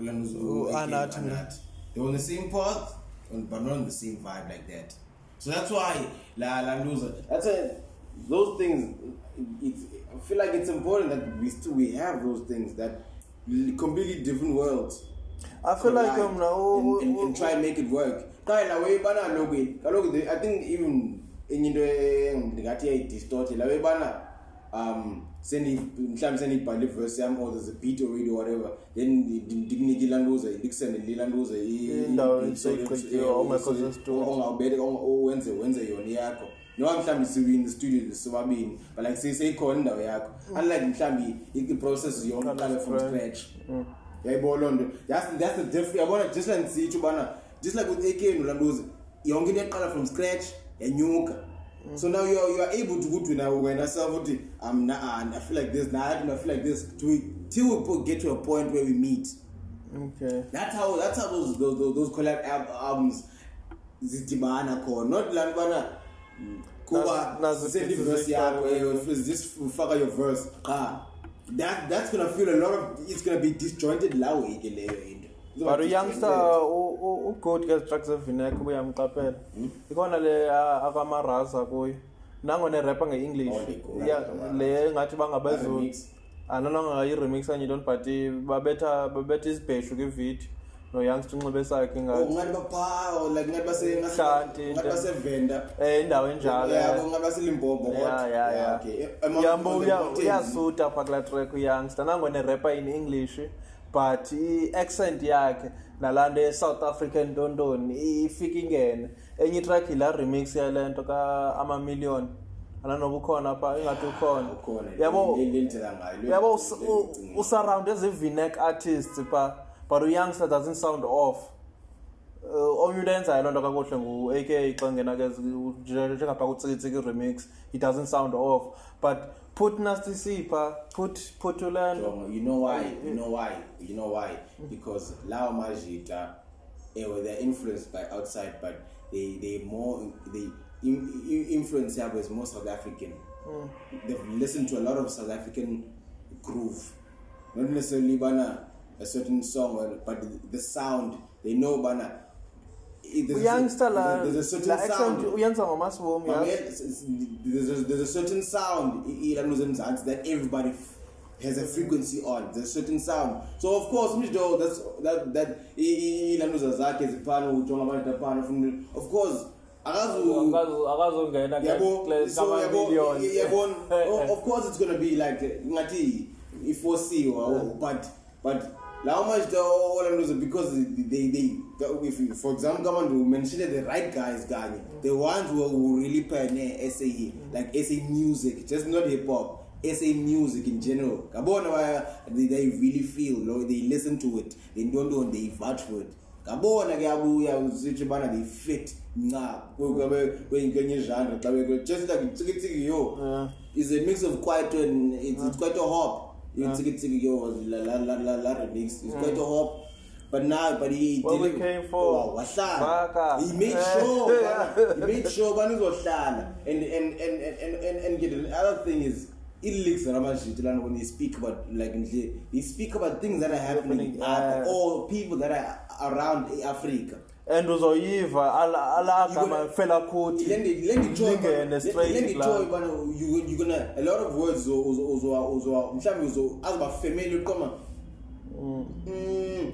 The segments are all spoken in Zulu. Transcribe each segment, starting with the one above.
Landuza, Anath, aka Anath. They're on the same path, but not on the same vibe like that. So that's why La Landuza. That's why those things. It's, I feel like it's important that we still we have those things that completely different worlds. I feel like collide um, now and, and, and try and make it work. Qala la way bana loku kaloku I think even into ndingathi iyayidistort la way bana um sendi mhlawumbe sendiyibhale iverse yam or there's a beat already or whatever. Then ndikunike ilantuza ndikusendele ilantuza Indawo eseyigqityiwe, ongekho ze-studio. ongawubele wenze wenze yona yakho. Noma mhlawumbe siwini studio sobabini but like se- seyikhona indawo yakho. Unlike mhlawumbe i- i-process yonke Qala iqale from fresh. scratch. Yayibona loo nto. That's, that's the difference yabona just like ndisitsho ubana just like with ak nolantuza yonke into yaqala from scratch yanyuka. So now you are, you are able to ukuthi wena wena self uthi um, nah, i feel like this nah, i feel like this till we, till we get to a point where we meet. Okay. That's how that's how those those, those, collab al- albums zidibana khona not la bana kuba send verse yakho ezifakwe. eh, just faka your verse qha that that's gonna feel a lot of it's gonna be disjointed la uyike leyo into. But uyoungster ugood ngezitracks evinek ubuyamqaphela ikhona le ah, akamaraza kuyo. Nangona rapper nge-english Oh, le- Ya, le ngathi bangabezulu Remix. anonangayiremix kanye don't but babetha babetha izibheshu kwividiyo. Noyoungster unxibe sakhe Oh, ngathi ngathi bapha or like ngathi base ngathi into. basevenda um indawo enjalo yeah eh. ngathi baselimpopo ya ya ya. Okay. Ama- uyambo on the uya- mountains. uyasuta pha kulaa track uyoungster. Nangona rapper in english but i-accent yakhe nalaa nto ye-south african tontoni ifika ingene. Enye itrack yilaa remix yale nto ka-amamillion. Ananoba ukhona pha ingathi ukhona. Yabo yabo usurround ezi-vinek artists pha but uyoungster doesn't sound off. Uh, omnye into ayenzayo loo nto kakuhle ngu-ak xa ngena ke njengapha kutsikitsiki remix he doesn't sound off. But put nasty c pha put put ulento Jongo, you know why you know why you know why? Because lawa majita eh, well, they're influenced by outside but they they more they in, in, influence yabo is more south african. They've listened to a lot of south african groove. Not necessarily bana a certain song but the, the sound. They know bana it- there's a- uyoungster la there's a certain la accent sound. uyenza ngomasibomi Mama, yazi it's- it's- there's a, there's a certain sound i- ilanu zemzansi that everybody f- has a frequency on. There's a certain sound. So of course umntu that's that that ilanuza zakhe ziphana ujonga abantu aphana ufuna of course akazu akazongena yabo so yabo yabo oh, of course it's going to be like ngathi ifosiwe but but lawo manje olanuza because they they if you, for example come on mention the right guys kanye the ones who, who really pioneer SA like SA music just not hip hop SA music in general ngabona why they, they really feel lo they listen to it they don't know they vouch for it ngabona kuyabuya usithi bana they fit nca kwenye genre xa be- just like tsikitsiki yo Yeah. is a mix of quite an it's, it's quite a hop you tsikitsiki yo la la la la, la remix it's quite a hop. But now but he What we did it- came for. Oh, Baka. he made sure bana- he made sure bani uzohlala and and and and and and get the other thing is i-lyrics zaramajiti lana when they speak about like they speak about things that are happening uh, or people that are around africa. And uzoyiva ala gonna- fela joy Lingene straight la. joy bana you you gonna a lot of words uzo uzo mhlawumbe uzo azoba family uqoma mm.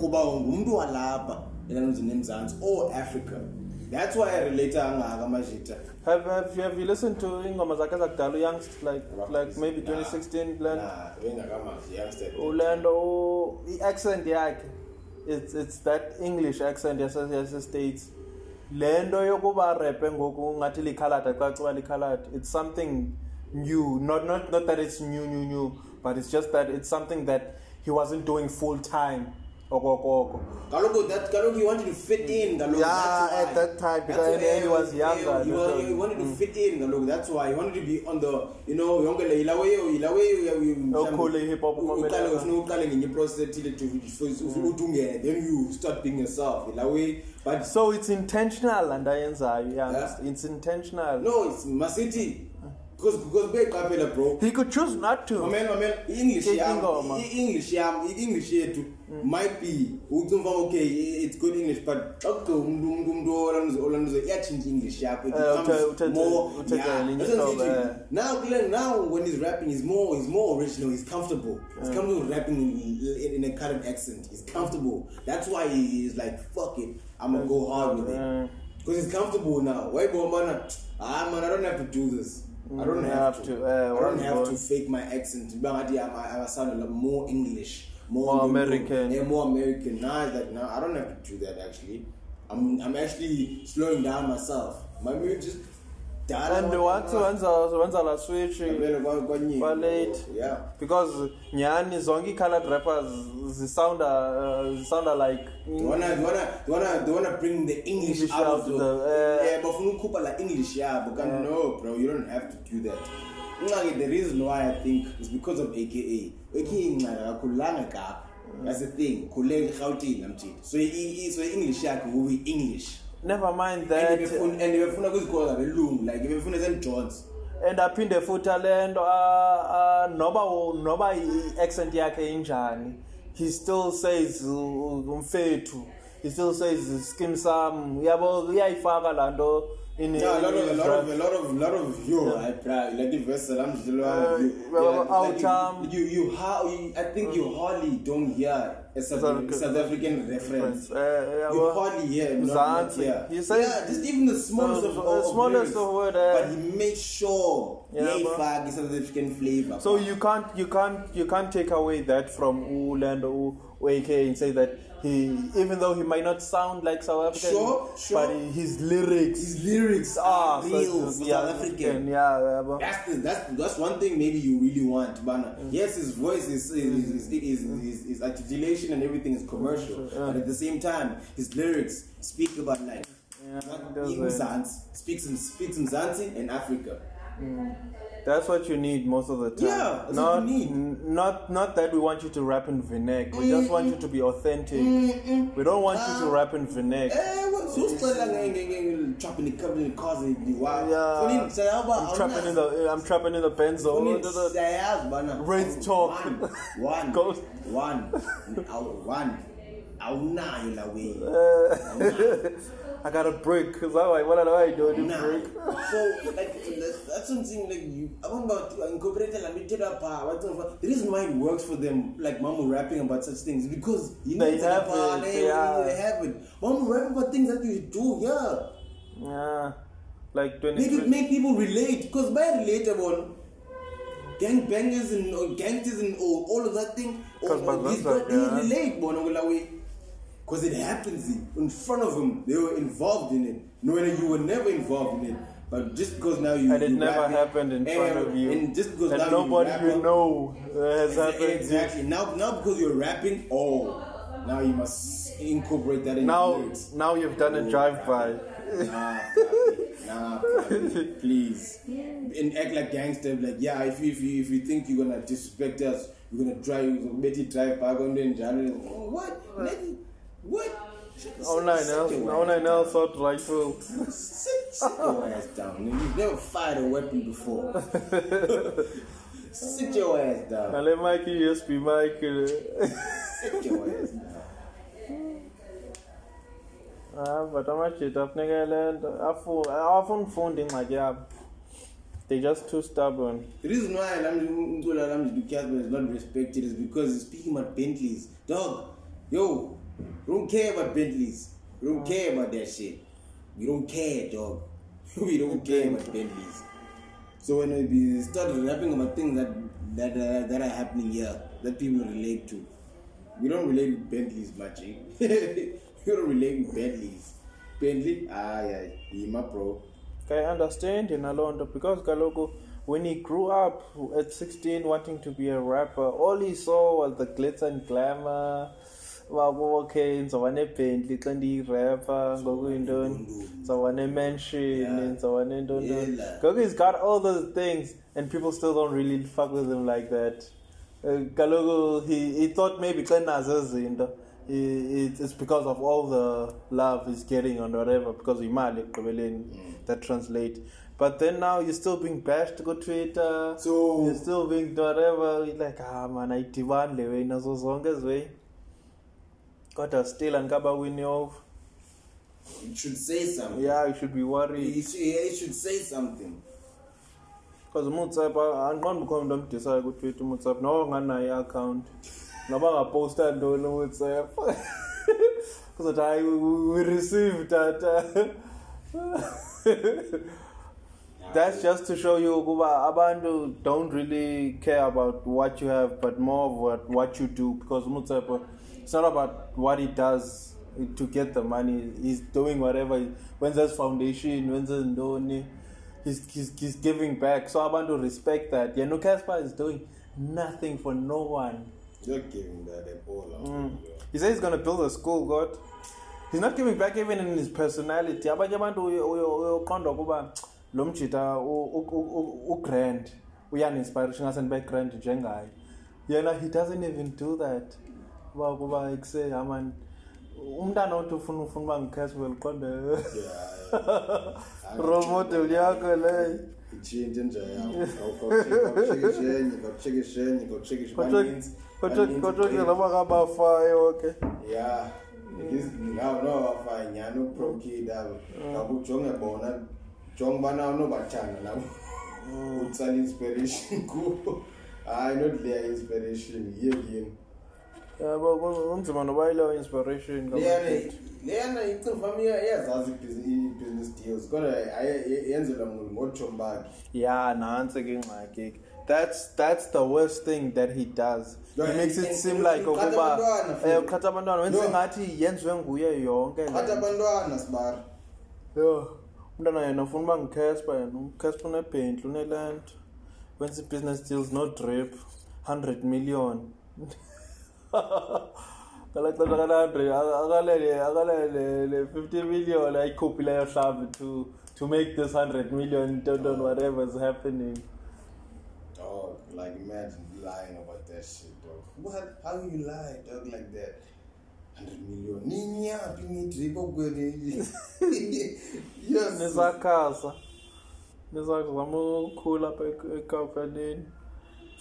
Kuba ngumuntu walapha elanuzini emzansi or africa that's why i relate angaka amajita have have you, have you listened to ingoma zakhe zakudala uyoungster like like maybe Nah, 2016 plan nah bengakamazi youngster ulento u- i-accent yakhe. It's, it's that english accent yase- yase-states le nto yokuba repe ngoku ngathi likhalada caciba likhalada it's something new. Not, not, not that it's new new new but it's just that it's something that he wasn't doing full time. Okokoko kaloku that kaloku he wanted to fit in kaloku Yeah, that's why. at that time, because That's then he why- was younger, he, no wa- doubt. he wanted to fit in kaloku that's why he wanted to be on the you know yonke le ilaweyo ilaweyo Okhule hip hop uqale umamelana. ufuna uqale ngenye process ethile to ufuna uthi ungene then you start being yourself ilawe but so it's intentional and ayenzayo youngster Yeah. it's intentional no it's masithi because because beyiqaphela bro. He could choose not to. Mamela mamela i-english yam i-english yam i-english yethu might be ucimva okay it's good english but xa kugqiba umuntu umuntu umuntu olanuze iyatshintsha english yakho. It Eh, becomes more eh. now Glenn, now when he's rapping he's more he's more original he's comfortable. He's comfortable with rapping in, in, a current accent. He's comfortable. That's why he is like fuck it i'm gonna go hard with it. Eh. because he's comfortable now. Why bomana ah man i don't have to do this. I don't Mm, have, have to, to, eh, i don't have to fake my accent. Bangathi I, sound like more english more, More American. yeah more american. Now it's like now i don't have to do that actually. I'm i'm actually slowing down myself. My mood just and once wenza wenza la switch Vele kwa- kwanyika. Kwa-late. yeah because nyani zonke i-colored rappers zisounda uh, zisounda like They wanna, they wanna, they wanna, they wanna bring the English, English out out of to the, the, uh, yeah, but from Kupa like English, yeah, but can no, bro, you don't have to do that. Ngake, the reason why I think is because of AKA. AKA ngaka kakhulanga ka. That's the thing. Khuleng Gauteng namthi. So i- i- so English yakhe will be English. Never mind that. and ibefuna kuzikhola belungu like ibefuna St. John's. and aphinde futhi alento uh, uh, noba noba i-accent yakhe injani he still says uh, umfethu he still says skim sam. Yabo uyayifaka laa nto in Yeah, a lot of, a lot of, a lot of, lot of yo, I try like the verse still Uh, you, yeah, you, you, you, how, you, I think you hardly don't hear a South, South- South African reference. Uh, you hardly hear. He says- yeah, just even the smallest Uh, of, the smallest of word, uh, but he made sure Yeah, yeah, bro. fag South African flavor. So you can't you can't you can't take away that from Ulando AK and say that he even though he might not sound like South African, Sure, sure. but his lyrics his lyrics are real so- South African. Yeah, yeah, but- That's the, that's that's one thing maybe you really want, Bana. Yes, his voice is is is, is, is, is articulation and everything is commercial, but at the same time, his lyrics speak about like Yeah, speaks in speaks in Zanzi and Africa. That's what you need most of the time. Yeah, that's not, what you need. n- Not not that we want you to rap in Vinek. We just want you to be authentic. We don't want you to rap in Vinek. Eh, what? So still like trapping the the wow. Yeah. I'm trapping in the I'm trapping in the Benzo. How, Bana. Raise talk. One, one, one, one. Awunayo la way. I got a break because I'm like, what do I do? to Nah. break? So like that's, that's something like you. I want about to incorporate la mitera pa. what the- reason why it works for them, like Mamu rapping about such things, because you know They it's have it, they, yeah. they have it. Mamu rapping about things that you do, yeah. Yeah, like 20. Make it make people relate, because by relatable. Gang bangers and uh, gangsters and all, all of that thing. All by these that, guys, they yeah. relate, bono way. Because it happens in front of them. They were involved in it. No, you were never involved in it. But just because now you and it you never rap it, happened in front and- of you. and just because and now nobody you, rap you it- know has Exactly, happened. exactly. Now, now because you're rapping, oh, now you must incorporate that in Now, your lyrics. now you've done a drive-by. Nah, papi, nah, papi, please. And act like gangster, like yeah. If you if you if you think you're gonna disrespect us, you're gonna try to make it drive back on the genre. What? Nigga, What? Oh nine else, oh nine else, thought rifle. Sit, sit your ass down. You've never fired a weapon before. sit your ass down. Now let Mikey just be Mikey. Sit your ass down. Ah, but amajita afuneka le nto afu- awafuni ufunda ingxaki yabo they just too stubborn The reason why Umtula Lamji Dukasman is not respected is because he's speaking about Bentleys. Dog, yo, you don't care about Bentleys. You don't care about that shit. We don't care, dog. we don't care about Bentleys. So when we start rapping about things that that uh, that are happening here, that people relate to, we don't relate with Bentleys much. Eh? we don't relate with Bentleys. Bentley, ah yeah, he my bro. I understand in Alondo because Kalogo, when he grew up at 16 wanting to be a rapper, all he saw was the glitz and glamour. Wabo okay ngizoba ne-bentley xa ndiyirapper ngokuyintoni ngizoba ne-mansion ngizoba nentoni Yeah. ngoku he's got all those things and people still don't really fuck with him like that uh, kaloku he, he thought maybe xa nazo zinto i- it- it's because of all the love he's getting on whatever because imali ekugqibeleni that translate But then now you're still being bashed go Twitter. So- you're still being whatever. You're like ah man, ayidibani le way nazo zonke eziweyi. Kodwa still angikaba win off. It should say something. Yeah, you should be worried. It should, it should say something. Because uMutsap angiqondi ukhona umuntu omdisayo ku Twitter uMutsap no nganayo i-account. Noba ngaposta ntoni uMutsap. Kuzothi hayi we we received that. That's just to show you ukuba abantu don't really care about what you have but more of what, what you do because Mutsepa it's not about what he does to get the money he's doing whatever when there's foundation when there's ndoni he's, he's, he's giving back so abantu respect that yeah no Casper is doing nothing for no one You're giving that a ball. Mm. He says he's gonna build a school, God. He's not giving back even in his personality. Abanye abantu uyo- uyo- uyoqonda ukuba lo mjita u-grand uyani-inspiration ngasendiba i-grand njengaye yena he doesn't even do that uba kuba ekuse aman umntana othi ufuna ufuna uba ngicaswell qonde role model yakho leyo itshintshe nje yawuqoqekeshenye qoqekeshenye qoqekeshe kodwa laba kabafayo ke ya ngawo nowafaya nyhani uprokid abo ngakujonge bona jonge ubana unobathanda nabo. Utsala inspiration kubo. Hayi not leya inspiration yiye yini yabo kunzima noba ileyo inspiration leyana icinga fam iyazazi i-business deals kodwa yenzelwa ngotshomi bakhe Yeah, nantsi ke ingxaki ke. That's that's the worst thing that he does. He Yeah, makes it seem like ukuba eh uqhatha abantwana. Wenze No. ngathi yenziwe nguye yonke nto. abantwana sibara Yo, umntana yena ufuna uba ngicasper yena. Ucasper unebhentli uneland. Wenza i-business deals no drip. 100 million. Ngala xesha kana-hundred akalele akalele le 50 million ayikhuphileyo mhlawumbi to to make this 100 million don't know whatever is happening Dog, like imagine lying about that shit, dog. What? How you lie, dog, like that? 100 million. Nini yapi ngidrip okweni? Yes. nisakhasa nisazama ukukhula apha e- ekampanini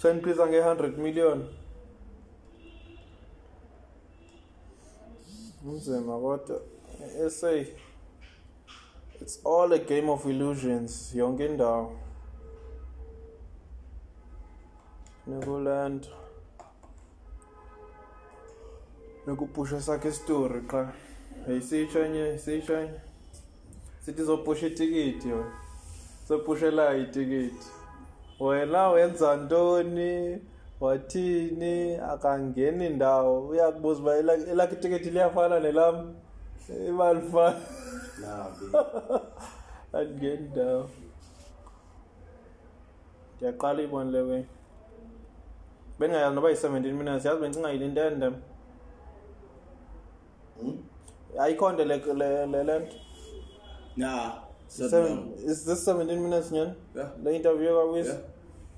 sendiqisa nge-hundred million unzima kodwa SA it's all a game of illusions yonke indawo. Nekuland nekupusha sakhe isitori qha. Yayisitsho enye yisitsho enye sithi zopusha itikiti yo. Sopushelayo itikiti wena wenza ntoni? Wathini akangeni ndawo uyakubuza uba elakhi itikiti liyafana nelam imali fana Nah, babe. andingeni ndawo ndiyaqala ibona le way bendingayazi noba yi-seventeen minutes yazi bendingayilintende Hmm? ayikho nto le le- le le nto Nah. Shut Seven- down. is this 17 minutes nyani le interview kawiz Yeah.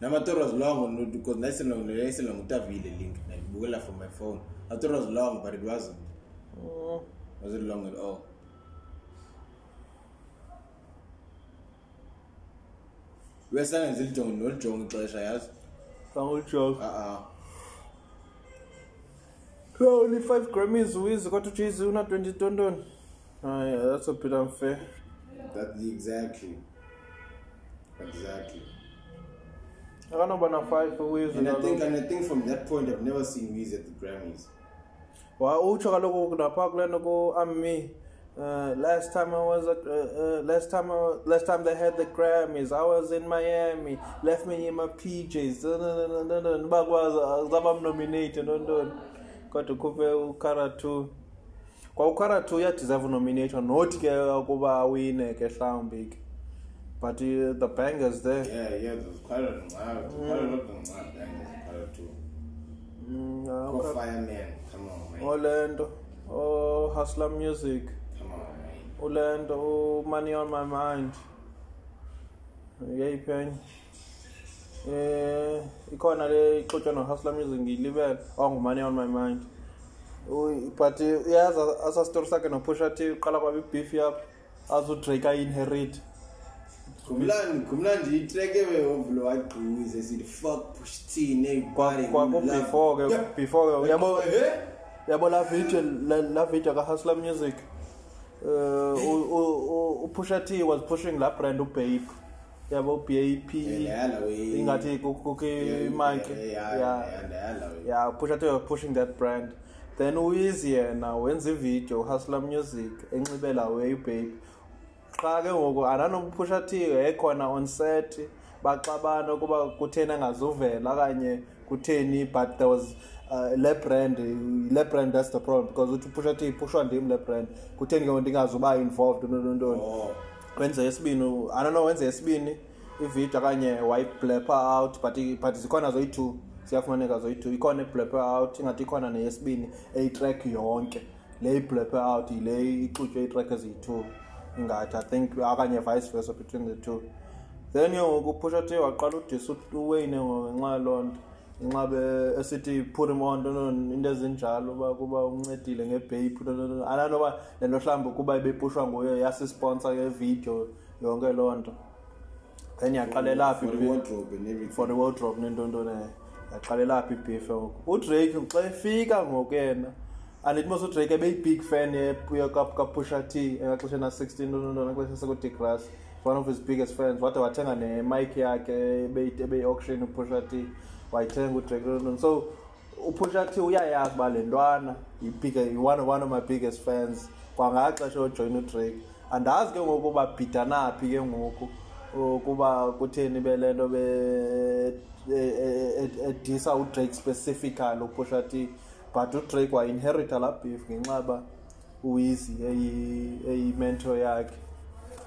Nama thought it was long no, because nice long nice long utavile link. Nayibukela from my phone. I thought it was long, but it wasn't. Mm. Wasn't long at all. Wesana zilijonga nolijonga ixesha yazi. kangujoke Uh-uh. so only 5 grammys wiz kodwa uchizi una 20 tontoni ah yeah that's a bit unfair That's exactly. Exactly. Akanoba na 5 wiz And I think and I think from that point I've never seen Wiz at the Grammys. wa utsho kaloku napha kule nto ku-ami Uh, last time I was at, uh, uh, last time I, last time they had the Grammys, I was in Miami. Left me in my PJs. Bakwazi zabamnominate nontoni. Kodwa ukhuphe uKara 2. Kwa uKara 2 uyadeserve nomination not ke ukuba awine ke mhlawumbi ke. But uh, the bangers there. Yeah, yeah, there's quite a lot, quite a lot of bangers, quite a two. Mm, Go uh, Fireman, come on, man. Orlando. Oh, Hustler Music. Come on, man. ulento oh, money on my mind yeyiphi enye eh ikhona le ixutshwa no-hustler music ngiyilibele ongu-money on my mind but eh, uyazi asa story sakhe nopusha t uqala kwaba ibeef yabo aze udrake ayi-inherit kumlandi kumlandi itrack ebeyovulo wagqize sithi fuck push t nebody before ke before ke yabo yabo la video la video ka Hustler Music uh uPusha T was pushing la brand uBape yabo BAP ingathi kuke mic. yeah yeah Pusha T was pushing that brand. Then uyizi yena wenza ivideo Hustler Music enxibela way babe xa ke ngoku ananompusha T ekhona on set baxabana ukuba kutheni angazuvela okanye kutheni but there was uh, le brand le brand that's the problem because uthi pusha T pushwa ndim le brand kutheni ke ndingazuba involved nontoni oh. wenze yesibini i don't know wenze yesibini ivideo okanye wayiblepper out but but zikhona zoyi-two siyafumaneka zoyi-two ikhona iblepper out ingathi ikhona neyesibini eyitrack yonke. Le iblepper out yile ixutywe itrack eziyi-two. Ingathi i think okanye vice versa between the two then ngoku uphusha T waqala udisa uwayne ngenxa yaloo nto inxabe esithi put him on into ezinjalo uba kuba uncedile ngebape ananoba lento mhlawumbi kuba ibepushwa nguye yasisponsor ngevideo yonke loo nto then yaqalela phi for the wardrobe nentontone yaqalela phi ibhife ngoku udrake xa efika ngoku yena andithi mos udrake ebeyibig fan kapusha t engaxesheni a-sixteen ntontone xesha sekudigrass one of his biggest fans wade wathenga nemike yakhe ebeyi-auction upusha t wayithenga udrake london so upusha t uyayazi uba le ntwana one, one of my biggest fans. Kwangaxesha ojoyina udrake. Andazi ke ngoku uba bhidanaphi ke ngoku ukuba kutheni bele nto edisa udrake specifically upusha t. but udrake wainherita laa beef ngenxaba uwizi eyimentor yakhe.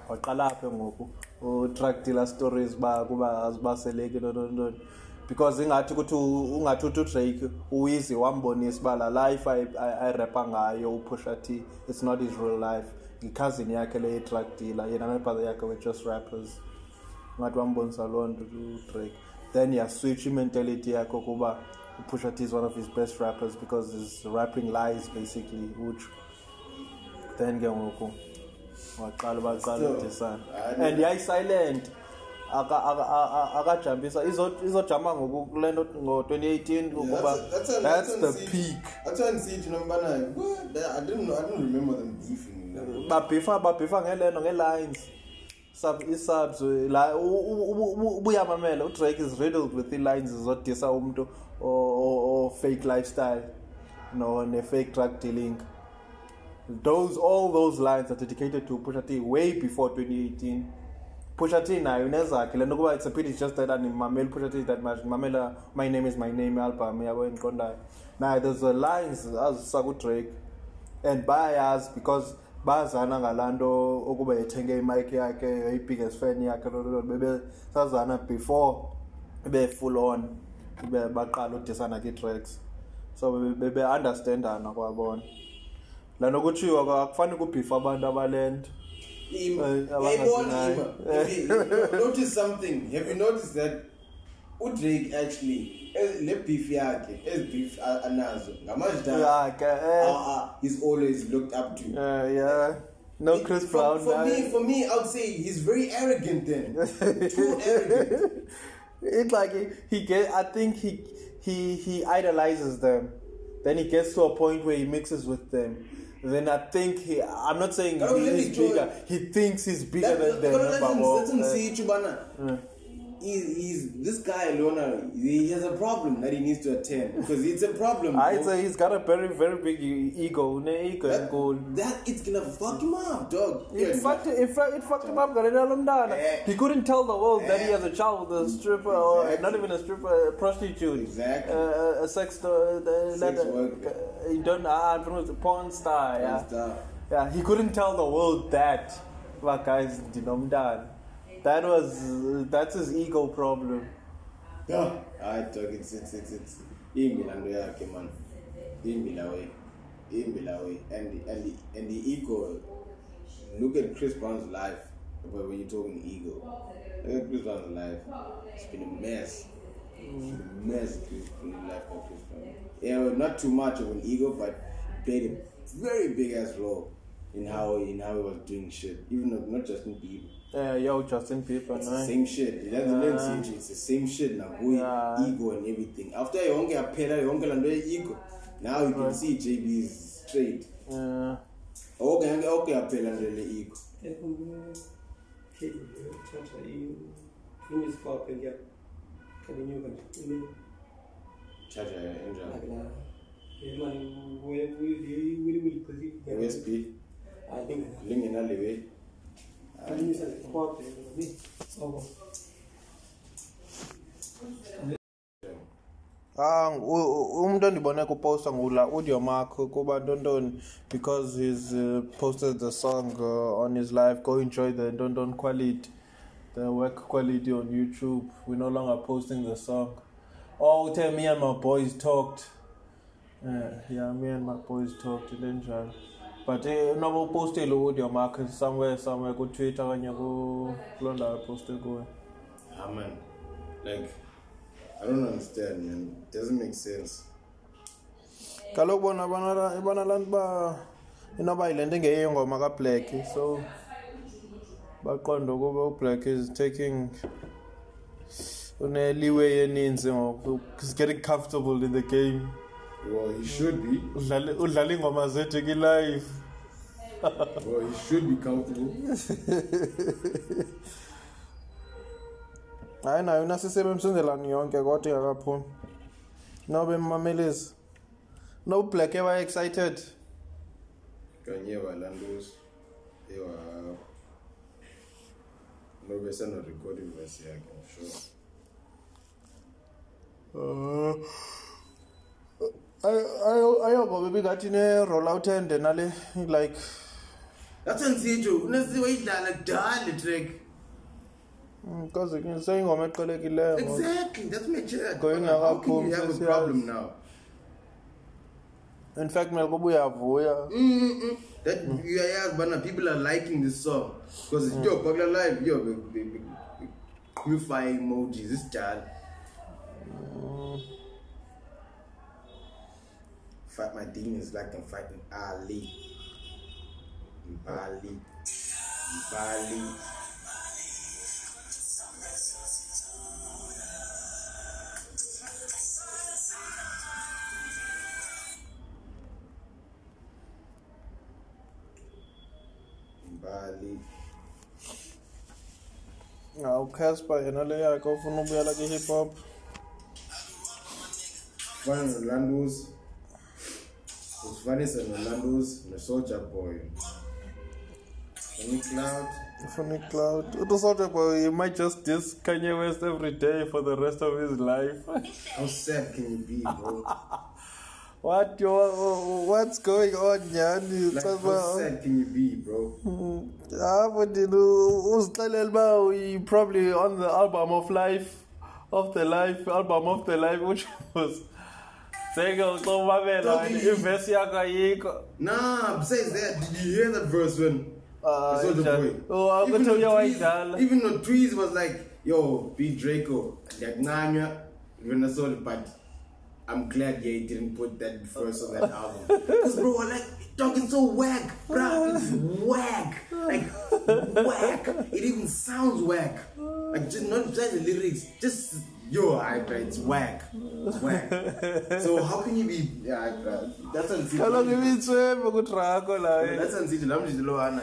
Waqala aphe ngoku utrack dealer stories ba kuba azibaseleki ntontoni because ingathi ukuthi ungathi uthi udrake uwizi wambonisa uba la life ayirepa ngayo upusha t it's not his real life. Ngicousin yakhe le track dealer yena nebrother yakhe were just rappers. Ungathi wambonisa loo nto udrake. Then yaswitch imentality yakhe ukuba upusha t is one of his best rappers because his rapping lies basically utsho then ke ngoku waqala baqala udisana and yayisilent akajampisa izojama ngoku kule nto ngo-2018 ukuba that's the peak. Babhifa babhifa ngelento ngelines. I-subs la ubuyamamela udrake is riddled with ii-lines zodisa umntu o-fake lifestyle no ne-fake drug dealing. Those all those lines are dedicated to Pusha T way before 2018 Pusha T nayo nezakhe lento kuba it's a pity just that animameli Pusha T that much ngimamela my name is my name album yabo endiqondayo. Nayo there's a lines azisa kudrake and bayayazi because bazana ngalaa nto ukuba ethenge imike yakhe i-biggest fan yakhe bebesazana before be-full on. Baqala udisana kii-tracks. So bebe-understandana kwabona. La nokutshiwo akufani kubhifa abantu abalento notice something have you noticed that udrake actually le beef yakhe ezi beef anazo ngamajita he's always looked up to. Uh, yeah. No it, chris brown for, for me for me i would say he's very arrogant then. Too arrogant. It's like he, he get i think he he he idolizes them then he gets to a point where he mixes with them then I think he, I'm not saying he is bigger. He thinks he's bigger that, than them. Let him see Chubana. He's, he's this guy Lona. He has a problem that he needs to attend because it's a problem. I'd say he's got a very very big ego. ego that, that it's gonna fuck him up, dog. It yeah, fucked it, it fucked him up. Uh, he couldn't tell the world uh, that he has a child with a stripper exactly. or not even a stripper, a prostitute. Exactly. Uh, a sex. Uh, sex worker. Uh, you don't. Ah, uh, porn star. Porn yeah. Star. Yeah. He couldn't tell the world that. That guy's dinomdan. That was that's his ego problem. Yeah, I talk it's it's it's it's imbi lando yakhe man. Imbi la way. Imbi la way. And and the, and the ego look at Chris Brown's life when you're talking ego. Look at Chris Brown's life. It's been a mess. It's been a mess in the life of Chris Brown. Yeah, not too much of an ego, but played a very big ass role in how in how he was doing shit. Even though not Justin Bieber. Yeah, yo, Justin Bieber, It's no? the same shit. It doesn't learn CG. It's the same shit now. Boy, Yeah. ego and everything. After yonke yaphela yonke lanto ego, now you can Right. see JB is straight. Yeah. Okay, yonke okay yaphela nje le ego. thatha imisikophe kuya kalinyuka nje Charger enjani? imali wiliwili USB I think lingena le way. kalinyusa sikophe oko Ah, umuntu endibone kuposta ngula audio mark kuba ntontoni because he's uh, posted the song uh, on his live go enjoy the ntonton quality the work quality on youtube. We're no longer posting the song. Oh uthe me and my boys talked. Uh, yeah me and my boys talked ile njalo but eh, noba upostile audio mark somewhere somewhere kutwitter kanye ku- kuloo ndawo eposte kuyo Ah man, like I don't understand, man. It doesn't make sense. kaloku bona nto uba inoba yile nto ingeyiyo ngoma kablack so baqonda ukuba ublack is taking uneliwe eninzi ngoku he's getting comfortable in the game Well, he should be. udlala udlala iingoma zethu kilive Well, he should be comfortable. hayi nayo nasisebe emsenzelani yonke kodwa ingakaphumi nobe mmamelisi no ublack ewa-excited Kanye walandos. Ewa. No besano recording verse yakhe, I'm sure. Ayongoba ibingathi ne-rollout ende nale like That's nsitsho unesiwe idlala kudala le track. because seyingoma eqelekileyo. Exactly, that's my chat. Going can you have a problem now? in fact mele kuba uyavuya Mm-mm. That you are bana people are liking this song because yo Bagla live yo fire emojis this child. Fight my demons like I'm fighting Ali. Bali. Bali. Bali. awucasper yena le yakhe ufuna ubuyela kwi-hip hop Fana nolandos. Usifanisa nolandos no-soldier boy. Any cloud. ufuna icloud uthi usoldier boy he might just dis kanye west every day for the rest of his life How sad can you be, bro? what yo what's going on nyani Like, how sad can you be, bro? apho ndini uzixelela uba he probably on the album of life of the life album of the life which was Totally. ivesi yakho ayikho Nah, besides that, did you hear that verse when? Boy? Oh, Even. Tweez- Even though Tweez was like, yo, B Draco, Yagnanya, Venezuela, but I'm glad yeah, he didn't put that verse on that album. Because, bro, like, talking so whack, bro. It's whack. Like, whack. It even sounds whack. Like, just not just the lyrics, just, yo, I, it's whack. It's whack. so, how can you be, yeah, bro, that's kaloku unseemly. ibintswembe kudrako layo That's unseemly. Lam nje lo ana.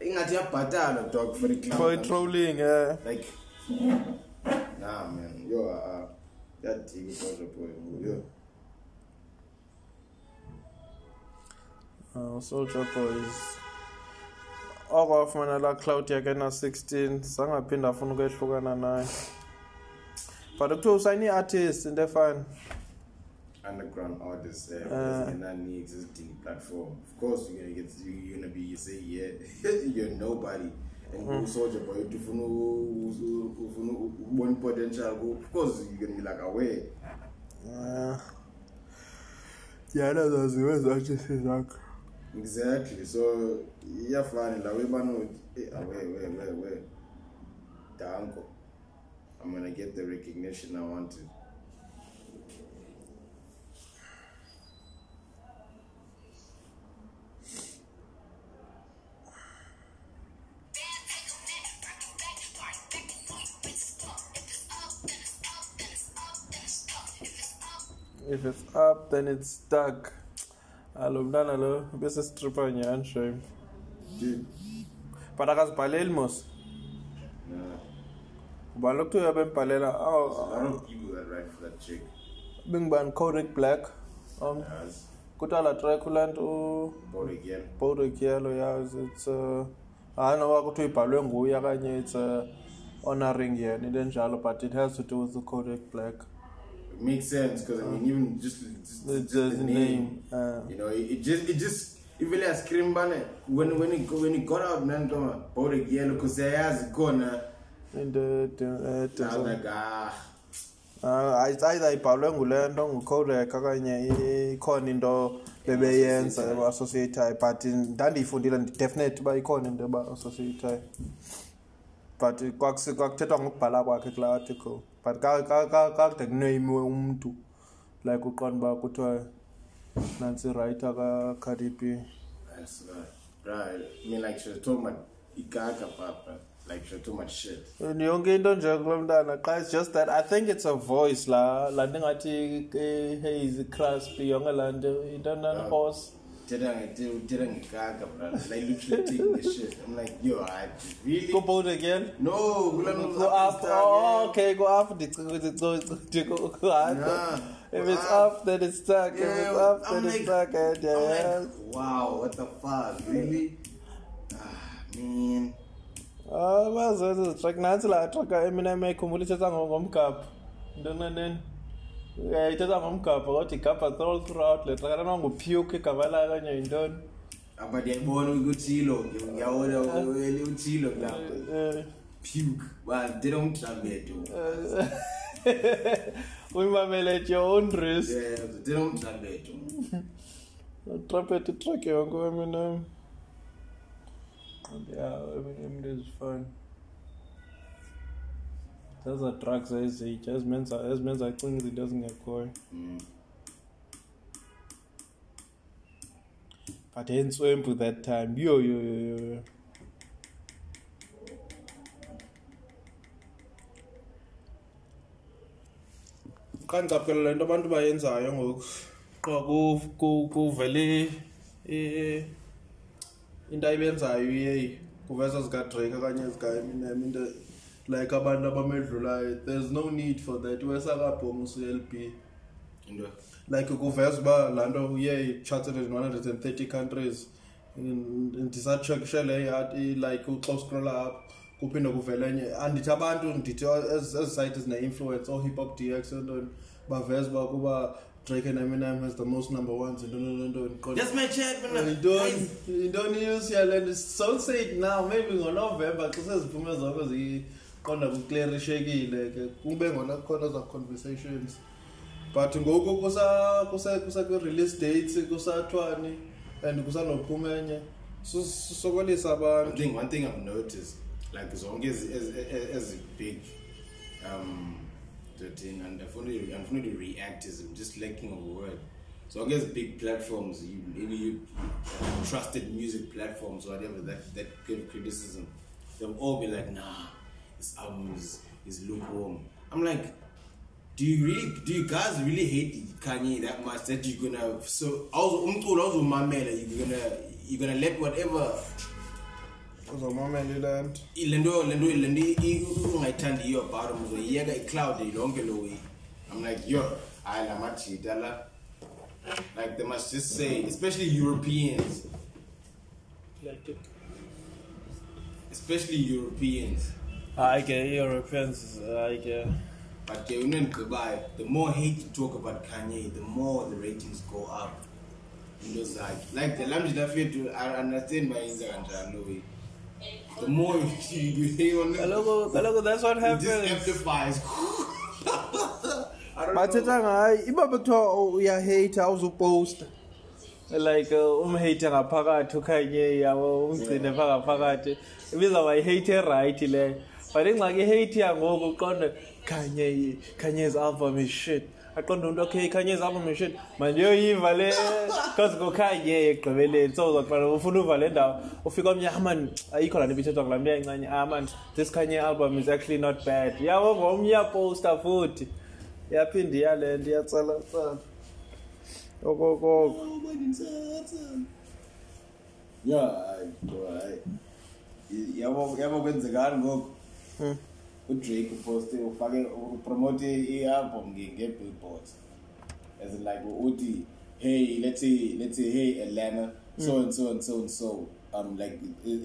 Ingathi yabhatalwa dog for the clown. for trolling yeah. Like, nah, man, yo, uh, that TV Soldier Boy, yo. Oh, soldier boys oko wafumana laa cloud yakhe na-16 zangaphinda afuna ukwehlukana naye but kuthiwa usayine i-artist into efani Underground artists, uh, Uh. uh, in any existing platform. Of course, you're gonna get, you're gonna be, you say, yeah, you're nobody. And mm. Soldier Boy, if you know one potential, of course, you're gonna be like aware. yana zaziwe zartist zakho Exactly. So, yeah, fine. Like, we man, aware, where, where, where. Danko. I'm going to get the recognition I wanted. if it's up then it's stuck alo mntana lo bese sitripa nyani shame but akazibhaleli mos yeah. Ubani lokuthiwa bembhalela A lot of people that write for that chick. bengibani Kodak Black um Yes. kuthiwa la track ulantu Bought again. Bodak Yellow yazi it's uh hayi noba kuthiwa ibhalwe nguye okanye it's uh, honoring yena into enjalo but it has to do with the Kodak Black It makes sense because I mean, even just, just, the, just the, name, name. Uh, You know, it, it just, it just, even like scream banner when when it go- when it got out, man, on, bought again because they has the, the, uh, ah, uh, either ibhalwe ngule nto ngukodak okanye ikhona into bebeyenza eba-associatayo but ndandiyifundile definite uba ikhona into eba-associatayo but kwakuthethwa ngokubhala kwakhe kulaa article. But ka- ka- ka- kakude kuneyimiwe umntu like uqonda uba kuthiwa nantsi writer kacardi b. That's right, right. I mean, like she was talking about Igaga, papa, like was talking about shit. Yonke into nje kulo mntana xa it's just that i think it's a voice la laa nto ingathi haze crasp yonke laa nto into nani horse Didn't didn't Igaga, bro. Like literally taking the shit. I'm like, yo, I really. go again No, go up oh, okay go up ndicinga ukuthi go go up Nah, if it's up. then it's stuck if it's Yeah, up I'm then it's like- stuck and I'm yeah like, wow, what the fuck, really? Ah, man. Ah bazenza track nantsi laa track eminem ayikhumbula ithetha ngo- ngomgabha. Ntona neni Eh, ithetha ngomgabha kodwa igabha all throughout le track anoma ngupuke igama layo kanye yintoni? But yayibona ukuthilo ngiyabona uthilo lapho Eh, puke but they don't trabeto eh, uyimamele at your own risk. Yeah they don't trabeto trumpet itrack yonke eminem yeah eminem is fun zeza drugs ezitsha ezimenza ezimenza acinga izinto ezingekhoyo mm. but entswempu that time. Yo yo yo yo yo. xa ndicaphela le nto abantu bayenzayo ngoku. Qha ku- ku- kuvele i- into ayibenzayo iyeyi kuveza zikadrake okanye zikaeminem into like abantu abamedlulayo there's no need for that. Wesakabhonga uclb into? Like kuveza uba laa nto uye charted in 130 countries. Ndisatshekishe le like xa uscrolla apho kuphinde kuvele enye. Andithi abantu ndithi ezi ezi site zine-influence oohip hop dx entoni baveza uba kuba drake and eminem has the most number ones intoni nentoni that's my chat man yintoni yintoni usiyalento don't say it now maybe ngonovember xa seziphume zonke ziqonda kuclarishekile ke kube ngona khona za conversations. But ngoku kusa kusa kusa kwi-release dates kusathwani and kusanophuma enye Sus- sokolisa abantu. Thing one thing i've noticed like zonke ezi ezi- ezi big um 13 and unfortunately unfortunately react is just lacking of a word. Zonke ezi big platforms you maybe you trusted music platforms or whatever that that give criticism. They'll all be like nah this album is is lukewarm. I'm like do you really do you guys really hate Kanye that much that you're gonna so also umculo awuzumamela you're gonna you're gonna let whatever uzomamela ile nto? Lento lento lento ungayithandi iyo about uzoyiyeka icloud lonke lo way i'm like yo hayi la majita la. Like they must just say especially europeans. Especially europeans. Hayi ke i-europeans hayi ke but ke unendigqibayo the more hate you talk about kanye the more the ratings go up. Into zakhe like the lamjita fethu i understand bayenza kanjani lo way the more you, you, you, you kaloku kaloku that's what it just happens amplifies. I don't bathetha know. ngayo iba bekuthiwa uyahate awuzuposta like uh, umhate ngaphakathi ukhanye yabo umgcine pha ngaphakathi ibizawuba yihate erayithi leyo but ingxaki ihate yangoku uqonde kanye kanye's album is shit. Aqonde umntu okay kanye's album is shit manje yoyiva le because ngokhanye ekugqibeleni so uzoqala ufuna uva le ndawo. Ufika omnye aman ayikho laa nto ibithethwa ngulaa mntu yayincanye aman this kanye album is actually not bad. Yabo ngomnye iyaposta futhi. Yaphinde iyale nto iyatsalatsala okokoko Yeah, hayi, bro, hayi. Yabo yabo kwenzekani ngoku? UDrake uposte ufake upromote i-album nge nge-Billboard. As in like uthi hey let's say let's say hey Atlanta so and so and so and so um like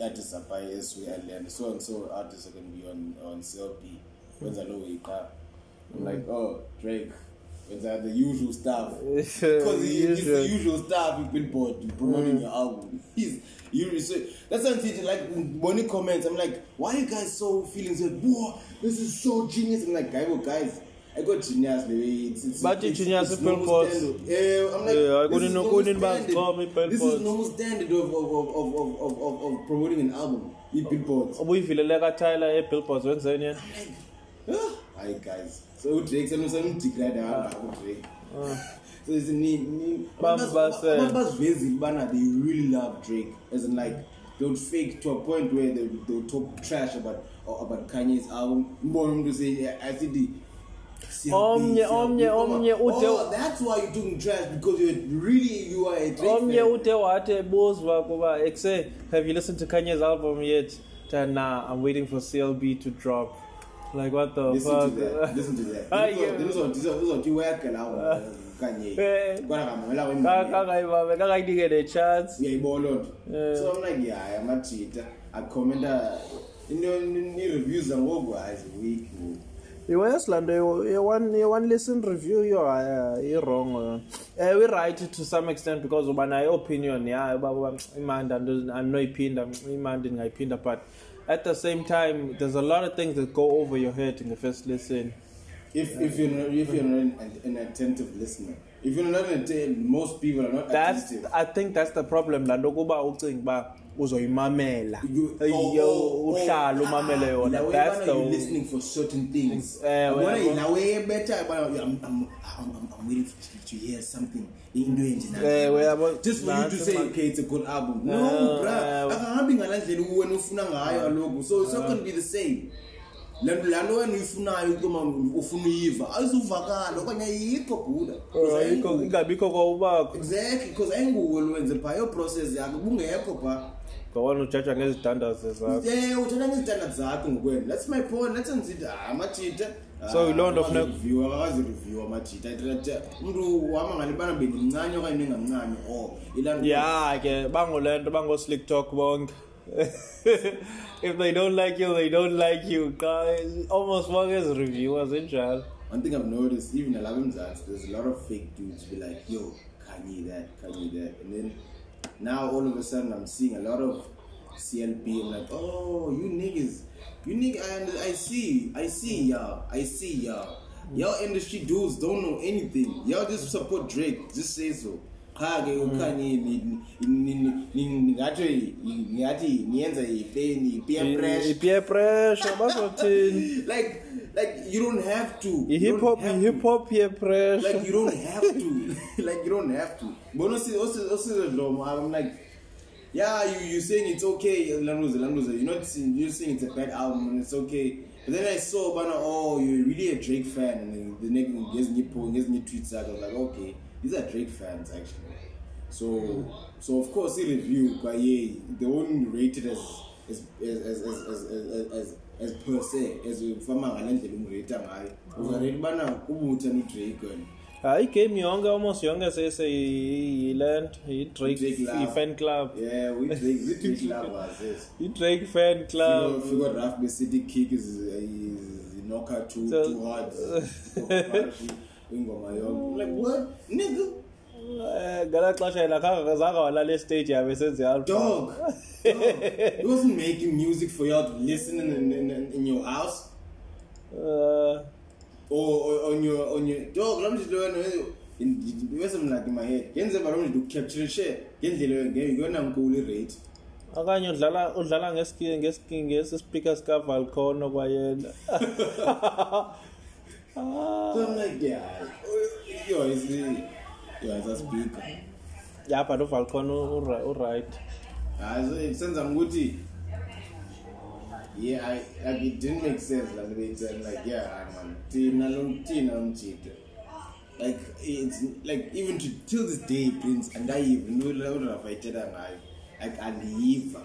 artists are by SW Atlanta so and so artists are going to be on on CLB wenza lo iqa I'm like oh Drake wenza the usual stuff because it's the Usual. stuff with Billboard promoting your album. He's you so that's saying. Like when he comments, I'm like, why are you guys so feeling so? Whoa, this is so genius. I'm like, guys, well, guys. I got genius, baby. It's, it's, But it's, genius it's Billboard. standard. Yeah, I'm like, Yeah, I back standard. call me This Billboard. is normal standard of of of of of of, of, promoting an album with billboards. ubuyivile katyler ebillboards wenzeni yena Hi guys. So Drake some some declared out Drake. So it's ni ni basivezi bana they really love Drake. As in like they would fake to a point where they they would talk trash about or about Kanye's album. Mbona umuntu say I see the Omnye- omnye- omnye ude- Oh, that's why you're doing trash because you're really you are a Drake omnye ude wathi ebuzwa kuba ekuse have you listened to kanye's album yet? Ta, nah i'm waiting for clb to drop. Like what the Listen fuck to that. Listen to that. Ah, Because yeah. Then uzothi uzothi work la Kanye. Eh. Kwana ngamela Ka- wemali. kangayibambe kangayinike ne-chance uyayibona loo nto so i'm like yeah amajita akhomenta into i-reviews zangoku hayi ziweak ngoku iwes laa nto ye-one ye-one listen review yo uh, i-wrong uh, we right to some extent because uba nayo opinion yayo imandi anto- andinoyiphinda imandi ndingayiphinda but at the same time there's a lot of things that go over your head in the first listen. If, if you're not, if you're not an, an attentive listener. If you're not an attentive most people are not that's attentive. I think that's the problem. Laa nto kuba ucinga uba uzoyimamela You- oh, Iyo, oh, oh, uhlale ah, umamele ah, yona la way that's bana the you're listening for certain things Eh, Yabona yabo. la way ebetha bana I'm, I'm, I'm, I'm, I'm waiting for, to hear something into enje nansi. Eh, yabo. just for you to Nansi say man. okay it's a good album Eh, no bra eh. akahambi ngala ndlela wena ufuna ngayo kaloku so it's not going to be the same le nto laa nto wena uyifunayo ukuma ufuna uyiva ayizuvakala okanye ayikho buda 'Cause Ayikho- ayinguwe. ingabikho kwawubakho exactly because ayinguwe lwenze phaa yo process yakho ubungekho phaa ngawona ujajwa ngezidandazi zakho Eh uthatha ngezitanda zakho ngokwena that's my point. Let's nzithi ah amajita So, yiloo nto funeka- review akazi review amajita umuntu uhamba ngalibana bendimncane okanye bengamncane oh ilaa ya ke bangole nto bango-slick talk bonke. If they don't like you they don't like you Guys, almost bonke ezi-reviewers enjalo one thing I've noticed even alapha emzansi there's a lot of fake dudes be like yo Kanye that Kanye that. And then now all of a sudden I'm seeing a lot of CLB I'm like oh you niggas you niggas I, I see I see y'all I see y'all. Y'all industry dudes don't know anything. Y'all just support Drake just say so. Cha ke ukhanye ni- ni- ni- ni- ningathi ngathi niyenza i-peer pressure bazothini? Like like you don't have to. Don't hop i-hip hop peer pressure. Like you don't have to. Like you don't have to. But also also Dlomo, i'm like yeah you you saying it's okay. Landuza landuza you're not saying- you're saying it's a bad album and it's okay. But then i saw bana oh you're really a drake fan. And the next ngezinye po ngezinye tweets i was like okay. These are drake fans actually. So so of course i review kwaye they won't rate it as as as as as as, as, as per se as ufama ngale ndlela umrate ngayo uzarate bana kubutha nodrake wena hayi igame yonke almost yonke seseyile nto Drake yi-drake love. i-fan club Yeah, we Drake, we Drake lovers, yes. i-drake fan club figure Raf the city kick too So- too hard. Ingoma yonke. Like what, nigga? Eh, ngala xesha yena zange walala estage yabe senze. Dog. He wasn't making music for y'all to listen in, in, in, in your house Eh, or, or on your on your dog. Learn. There's something like in my head. Yenze balonje to capture shit. Ngendlela ngiyona nkulu rate. okanye udlala udlala ngeski- ngeski- ngesi speaker sikavalcono kwayena So I'm like, yeah, yo, is the yo, is a speaker. ya but uvalcono uri- uright hayi so senza ukuthi yeah I, like it didn't make sense like they said like yeah hayi man thina lo thina umjito like it's like even to till this day prince andayiva ndavayithetha ngayo like andiyiva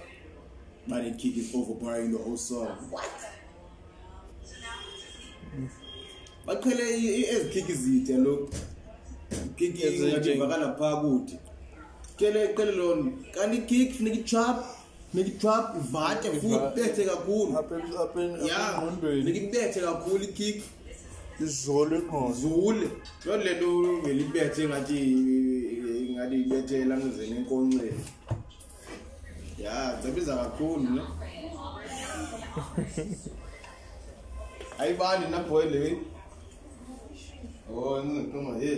but the kick is overpowering the whole song. What? Baqhele i- ezi kick zide lo kick Ezinje. ngathi ivakala phaa kude kele qele loo kanti ikick funeka itrap funeka itrap ivate futhi Ivate. ibethe kakhulu. Apha em- apha em- ya apha engqondweni. funeka ibethe kakhulu ikick izolo ingqondo zule loo le nto vele ibethe ngathi ngathi ibethe lamzeni enkonkxeni. Ya zabiza kakhulu ne ayibani nabhoy le oh noma ye